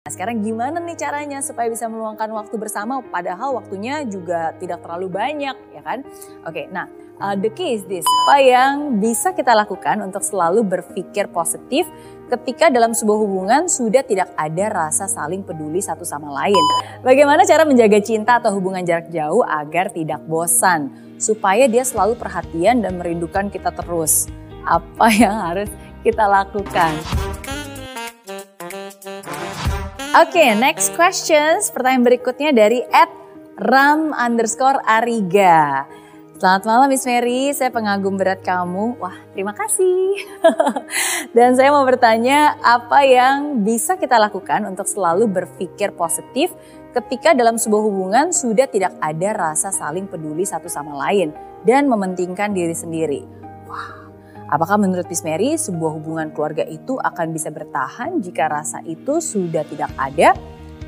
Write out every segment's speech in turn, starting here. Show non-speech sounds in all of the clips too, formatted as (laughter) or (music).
Nah, sekarang gimana nih caranya supaya bisa meluangkan waktu bersama padahal waktunya juga tidak terlalu banyak ya kan? Oke, nah uh, the key is this. Apa yang bisa kita lakukan untuk selalu berpikir positif ketika dalam sebuah hubungan sudah tidak ada rasa saling peduli satu sama lain. Bagaimana cara menjaga cinta atau hubungan jarak jauh agar tidak bosan? Supaya dia selalu perhatian dan merindukan kita terus. Apa yang harus kita lakukan? Oke, okay, next questions. Pertanyaan berikutnya dari at ram underscore ariga. Selamat malam Miss Mary, saya pengagum berat kamu. Wah, terima kasih. (laughs) Dan saya mau bertanya, apa yang bisa kita lakukan untuk selalu berpikir positif ketika dalam sebuah hubungan sudah tidak ada rasa saling peduli satu sama lain dan mementingkan diri sendiri? Wah, Apakah menurut Miss Mary sebuah hubungan keluarga itu akan bisa bertahan jika rasa itu sudah tidak ada?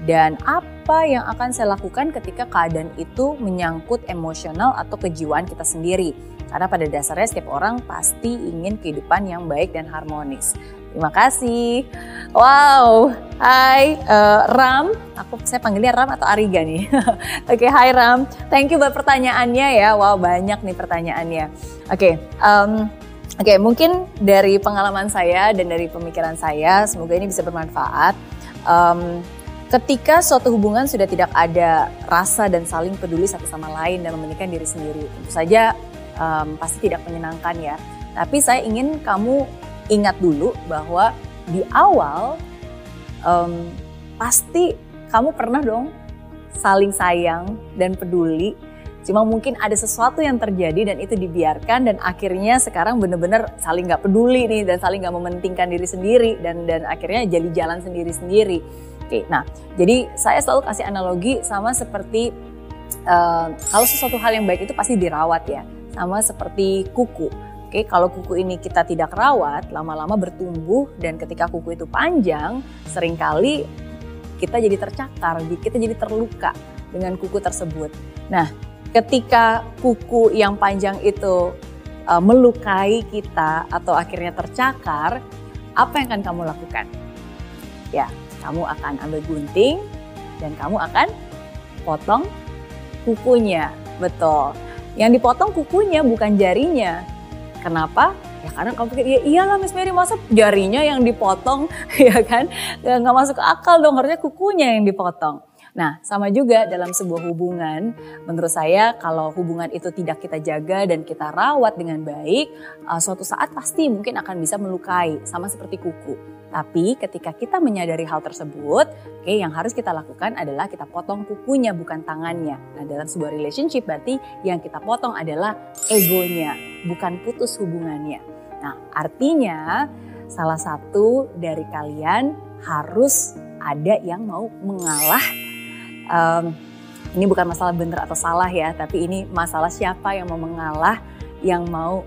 Dan apa yang akan saya lakukan ketika keadaan itu menyangkut emosional atau kejiwaan kita sendiri? Karena pada dasarnya setiap orang pasti ingin kehidupan yang baik dan harmonis. Terima kasih. Wow, hai uh, Ram. Aku saya panggilnya Ram atau Ariga nih. (laughs) Oke, okay, hai Ram. Thank you buat pertanyaannya ya. Wow, banyak nih pertanyaannya. Oke, okay, um, Oke, okay, mungkin dari pengalaman saya dan dari pemikiran saya, semoga ini bisa bermanfaat. Um, ketika suatu hubungan sudah tidak ada rasa dan saling peduli satu sama lain dan mementingkan diri sendiri, tentu saja um, pasti tidak menyenangkan ya. Tapi saya ingin kamu ingat dulu bahwa di awal um, pasti kamu pernah dong saling sayang dan peduli Cuma mungkin ada sesuatu yang terjadi dan itu dibiarkan dan akhirnya sekarang benar-benar saling nggak peduli nih dan saling nggak mementingkan diri sendiri dan dan akhirnya jadi jalan sendiri-sendiri. Oke, nah jadi saya selalu kasih analogi sama seperti uh, kalau sesuatu hal yang baik itu pasti dirawat ya, sama seperti kuku. Oke, kalau kuku ini kita tidak rawat, lama-lama bertumbuh dan ketika kuku itu panjang, sering kali kita jadi tercakar, kita jadi terluka dengan kuku tersebut. Nah, ketika kuku yang panjang itu uh, melukai kita atau akhirnya tercakar, apa yang akan kamu lakukan? Ya, kamu akan ambil gunting dan kamu akan potong kukunya. Betul. Yang dipotong kukunya bukan jarinya. Kenapa? Ya karena kamu pikir, ya iyalah Miss Mary masa jarinya yang dipotong, (laughs) ya kan? Ya, nggak masuk akal dong, harusnya kukunya yang dipotong. Nah, sama juga dalam sebuah hubungan, menurut saya kalau hubungan itu tidak kita jaga dan kita rawat dengan baik, uh, suatu saat pasti mungkin akan bisa melukai, sama seperti kuku. Tapi ketika kita menyadari hal tersebut, oke okay, yang harus kita lakukan adalah kita potong kukunya bukan tangannya. Nah, dalam sebuah relationship berarti yang kita potong adalah egonya, bukan putus hubungannya. Nah, artinya salah satu dari kalian harus ada yang mau mengalah um, ini bukan masalah benar atau salah ya, tapi ini masalah siapa yang mau mengalah, yang mau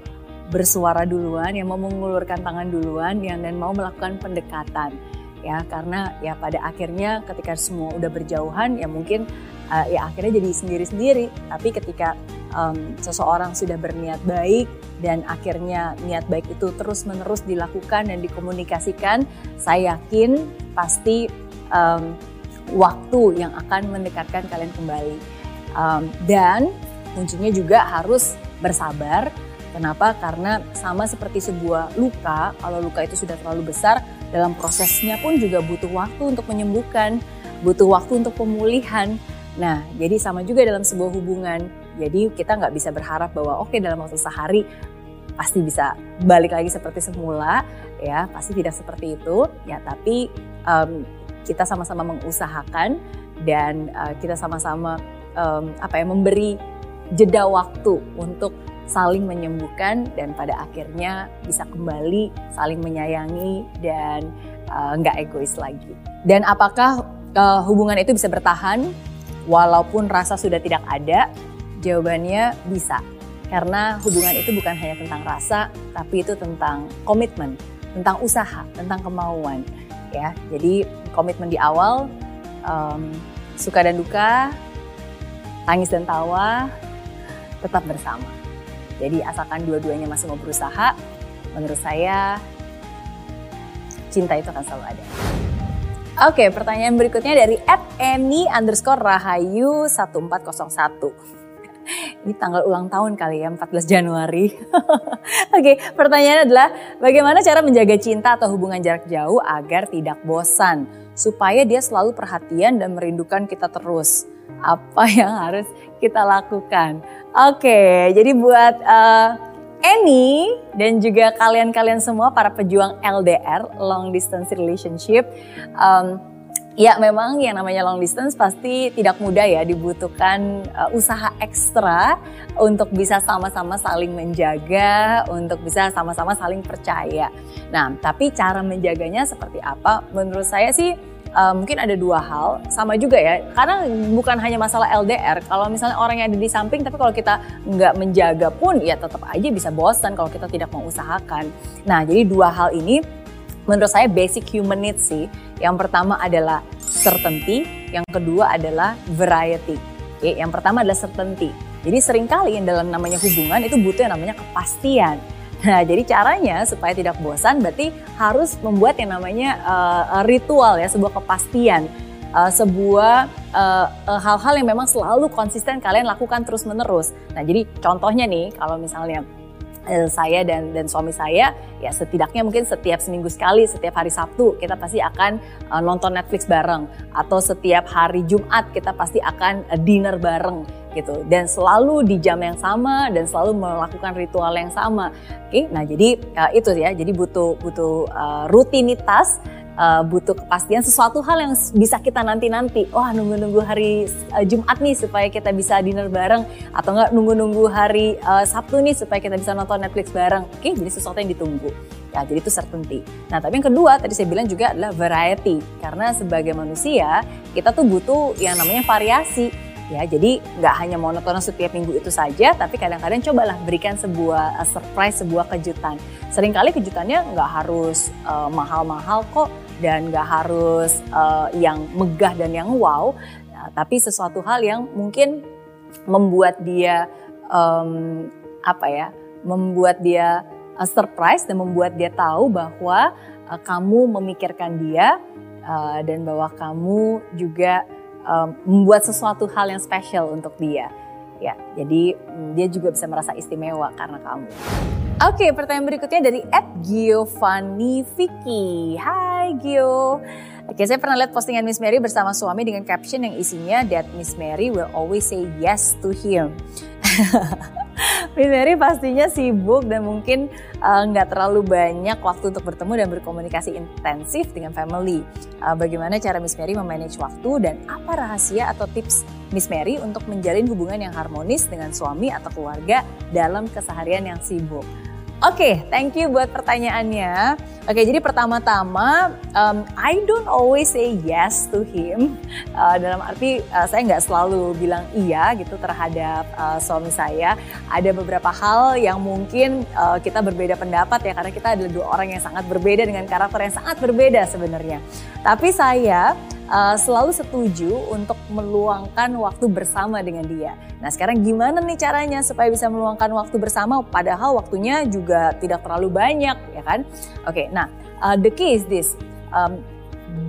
bersuara duluan, yang mau mengulurkan tangan duluan, yang dan mau melakukan pendekatan ya. Karena ya pada akhirnya ketika semua udah berjauhan ya mungkin uh, ya akhirnya jadi sendiri-sendiri. Tapi ketika um, seseorang sudah berniat baik dan akhirnya niat baik itu terus menerus dilakukan dan dikomunikasikan saya yakin pasti um, waktu yang akan mendekatkan kalian kembali. Um, dan kuncinya juga harus bersabar. Kenapa? Karena sama seperti sebuah luka, kalau luka itu sudah terlalu besar, dalam prosesnya pun juga butuh waktu untuk menyembuhkan, butuh waktu untuk pemulihan. Nah, jadi sama juga dalam sebuah hubungan. Jadi kita nggak bisa berharap bahwa oke okay, dalam waktu sehari pasti bisa balik lagi seperti semula, ya pasti tidak seperti itu. Ya, tapi um, kita sama-sama mengusahakan dan uh, kita sama-sama um, apa ya memberi jeda waktu untuk saling menyembuhkan dan pada akhirnya bisa kembali saling menyayangi dan uh, nggak uh, egois lagi. Dan apakah uh, hubungan itu bisa bertahan walaupun rasa sudah tidak ada? Jawabannya bisa. Karena hubungan itu bukan hanya tentang rasa, tapi itu tentang komitmen, tentang usaha, tentang kemauan ya. Jadi komitmen di awal um, suka dan duka, tangis dan tawa tetap bersama. Jadi asalkan dua-duanya masih mau berusaha, menurut saya cinta itu akan selalu ada. Oke, pertanyaan berikutnya dari @emi underscore rahayu 1401. Ini tanggal ulang tahun kali ya, 14 Januari. (laughs) Oke, pertanyaannya adalah bagaimana cara menjaga cinta atau hubungan jarak jauh agar tidak bosan? Supaya dia selalu perhatian dan merindukan kita terus. Apa (laughs) yang harus kita lakukan? Oke, jadi buat uh, Annie dan juga kalian-kalian semua para pejuang LDR (long distance relationship), um, ya memang yang namanya long distance pasti tidak mudah ya, dibutuhkan uh, usaha ekstra untuk bisa sama-sama saling menjaga, untuk bisa sama-sama saling percaya. Nah, tapi cara menjaganya seperti apa? Menurut saya sih uh, mungkin ada dua hal sama juga ya karena bukan hanya masalah LDR kalau misalnya orang yang ada di samping tapi kalau kita nggak menjaga pun ya tetap aja bisa bosan kalau kita tidak mengusahakan nah jadi dua hal ini menurut saya basic human needs sih. Yang pertama adalah certainty yang kedua adalah variety. Oke, yang pertama adalah certainty. Jadi sering kali yang dalam namanya hubungan itu butuh yang namanya kepastian. (laughs) Nah, jadi caranya supaya tidak bosan berarti harus membuat yang namanya uh, ritual ya, sebuah kepastian, uh, sebuah hal-hal uh, yang memang selalu konsisten kalian lakukan terus-menerus. Nah, jadi contohnya nih kalau misalnya saya dan dan suami saya ya setidaknya mungkin setiap seminggu sekali setiap hari Sabtu kita pasti akan uh, nonton Netflix bareng. Atau setiap hari Jumat kita pasti akan uh, dinner bareng gitu. Dan selalu di jam yang sama dan selalu melakukan ritual yang sama. Oke, nah jadi uh, itu ya, jadi butuh butuh uh, rutinitas uh, butuh kepastian sesuatu hal yang bisa kita nanti-nanti. Wah nunggu-nunggu hari uh, Jumat nih supaya kita bisa dinner bareng atau enggak nunggu-nunggu hari uh, Sabtu nih supaya kita bisa nonton Netflix bareng. Oke, jadi sesuatu yang ditunggu. Ya, jadi itu certainty. Nah, tapi yang kedua tadi saya bilang juga adalah variety. Karena sebagai manusia, kita tuh butuh yang namanya variasi ya jadi nggak hanya monoton setiap minggu itu saja tapi kadang-kadang cobalah berikan sebuah surprise sebuah kejutan sering kali kejutannya nggak harus mahal uh, mahal-mahal kok dan nggak harus uh, yang megah dan yang wow uh, tapi sesuatu hal yang mungkin membuat dia um, apa ya membuat dia uh, surprise dan membuat dia tahu bahwa uh, kamu memikirkan dia uh, dan bahwa kamu juga um, membuat sesuatu hal yang spesial untuk dia. Ya, jadi um, dia juga bisa merasa istimewa karena kamu. Oke, pertanyaan berikutnya dari Ed Giovanni Vicky. Hai Gio. Oke, saya pernah lihat postingan Miss Mary bersama suami dengan caption yang isinya that Miss Mary will always say yes to him. (laughs) Miss Mary pastinya sibuk dan mungkin eh, nggak uh, terlalu banyak waktu untuk bertemu dan berkomunikasi intensif dengan family. Uh, bagaimana cara Miss Mary memanage waktu dan apa rahasia atau tips Miss Mary untuk menjalin hubungan yang harmonis dengan suami atau keluarga dalam keseharian yang sibuk? Oke, okay, thank you buat pertanyaannya. Oke, okay, jadi pertama-tama, um, I don't always say yes to him. Uh, dalam arti uh, saya nggak selalu bilang iya gitu terhadap uh, suami saya. Ada beberapa hal yang mungkin uh, kita berbeda pendapat ya karena kita adalah dua orang yang sangat berbeda dengan karakter yang sangat berbeda sebenarnya. Tapi saya uh, selalu setuju untuk meluangkan waktu bersama dengan dia. Nah sekarang gimana nih caranya supaya bisa meluangkan waktu bersama padahal waktunya juga tidak terlalu banyak ya kan? Oke, okay, nah uh, the key is this. Um,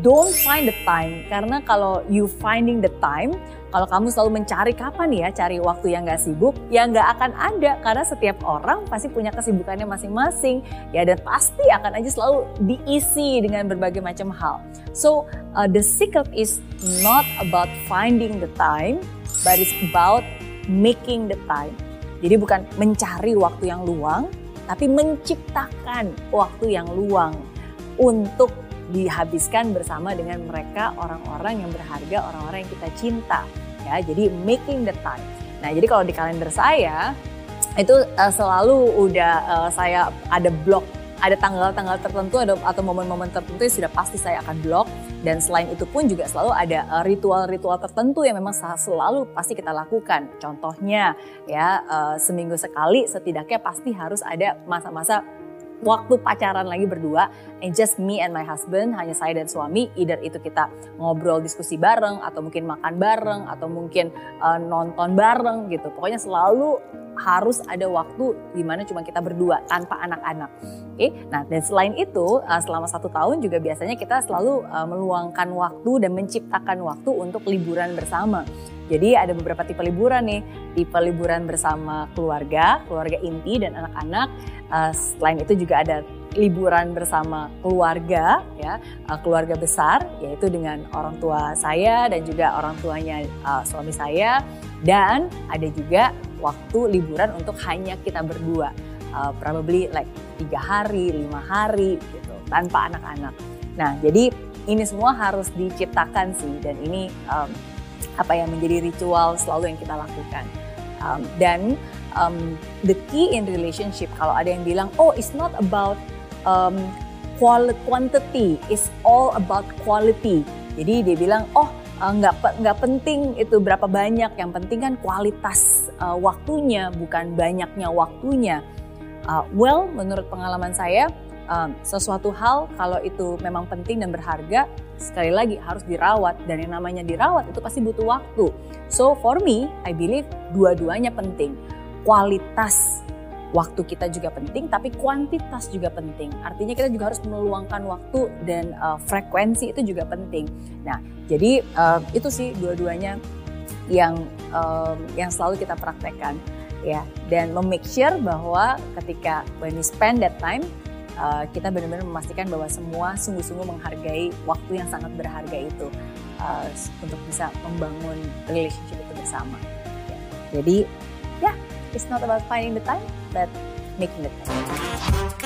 don't find the time. Karena kalau you finding the time kalau kamu selalu mencari kapan ya cari waktu yang gak sibuk ya nggak akan ada. Karena setiap orang pasti punya kesibukannya masing-masing. Ya dan pasti akan aja selalu diisi dengan berbagai macam hal. So uh, the secret is not about finding the time but it's about making the time. Jadi bukan mencari waktu yang luang tapi menciptakan waktu yang luang untuk dihabiskan bersama dengan mereka orang-orang yang berharga, orang-orang yang kita cinta. Ya, jadi making the time. Nah, jadi kalau di kalender saya itu uh, selalu udah uh, saya ada blok ada tanggal-tanggal tertentu ada, atau momen-momen tertentu yang sudah pasti saya akan blok dan selain itu pun juga selalu ada eh, ritual-ritual tertentu yang memang selalu pasti kita lakukan. Contohnya ya seminggu sekali setidaknya pasti harus ada masa-masa waktu pacaran lagi berdua and just me and my husband hanya saya dan suami either itu kita ngobrol diskusi bareng atau mungkin makan bareng atau mungkin uh, nonton bareng gitu. Pokoknya selalu harus ada waktu di mana cuma kita berdua tanpa anak-anak. Oke, nah dan selain itu uh, selama satu tahun juga biasanya kita selalu uh, meluangkan waktu dan menciptakan waktu untuk liburan bersama. Jadi ada beberapa tipe liburan nih, tipe liburan bersama keluarga, keluarga inti dan anak-anak. Uh, selain itu juga ada liburan bersama keluarga, ya keluarga besar, yaitu dengan orang tua saya dan juga orang tuanya suami saya. Dan ada juga waktu liburan untuk hanya kita berdua uh, probably like tiga hari, lima hari gitu tanpa anak-anak. Nah jadi ini semua harus diciptakan sih dan ini um, apa yang menjadi ritual selalu yang kita lakukan. Um, dan um, the key in relationship kalau ada yang bilang oh it's not about um, quantity, it's all about quality. Jadi dia bilang oh uh, nggak nggak penting itu berapa banyak, yang penting kan kualitas uh, waktunya bukan banyaknya waktunya. Uh, well, menurut pengalaman saya, um, sesuatu hal kalau itu memang penting dan berharga, sekali lagi harus dirawat dan yang namanya dirawat itu pasti butuh waktu. So for me, I believe dua-duanya penting. Kualitas waktu kita juga penting, tapi kuantitas juga penting. Artinya kita juga harus meluangkan waktu dan uh, frekuensi itu juga penting. Nah, jadi uh, itu sih dua-duanya yang um, yang selalu kita praktekkan ya dan memake sure bahwa ketika when we spend that time uh, kita benar-benar memastikan bahwa semua sungguh-sungguh menghargai waktu yang sangat berharga itu uh, untuk bisa membangun relationship itu bersama. Ya. Jadi ya, yeah, it's not about finding the time, but making the time.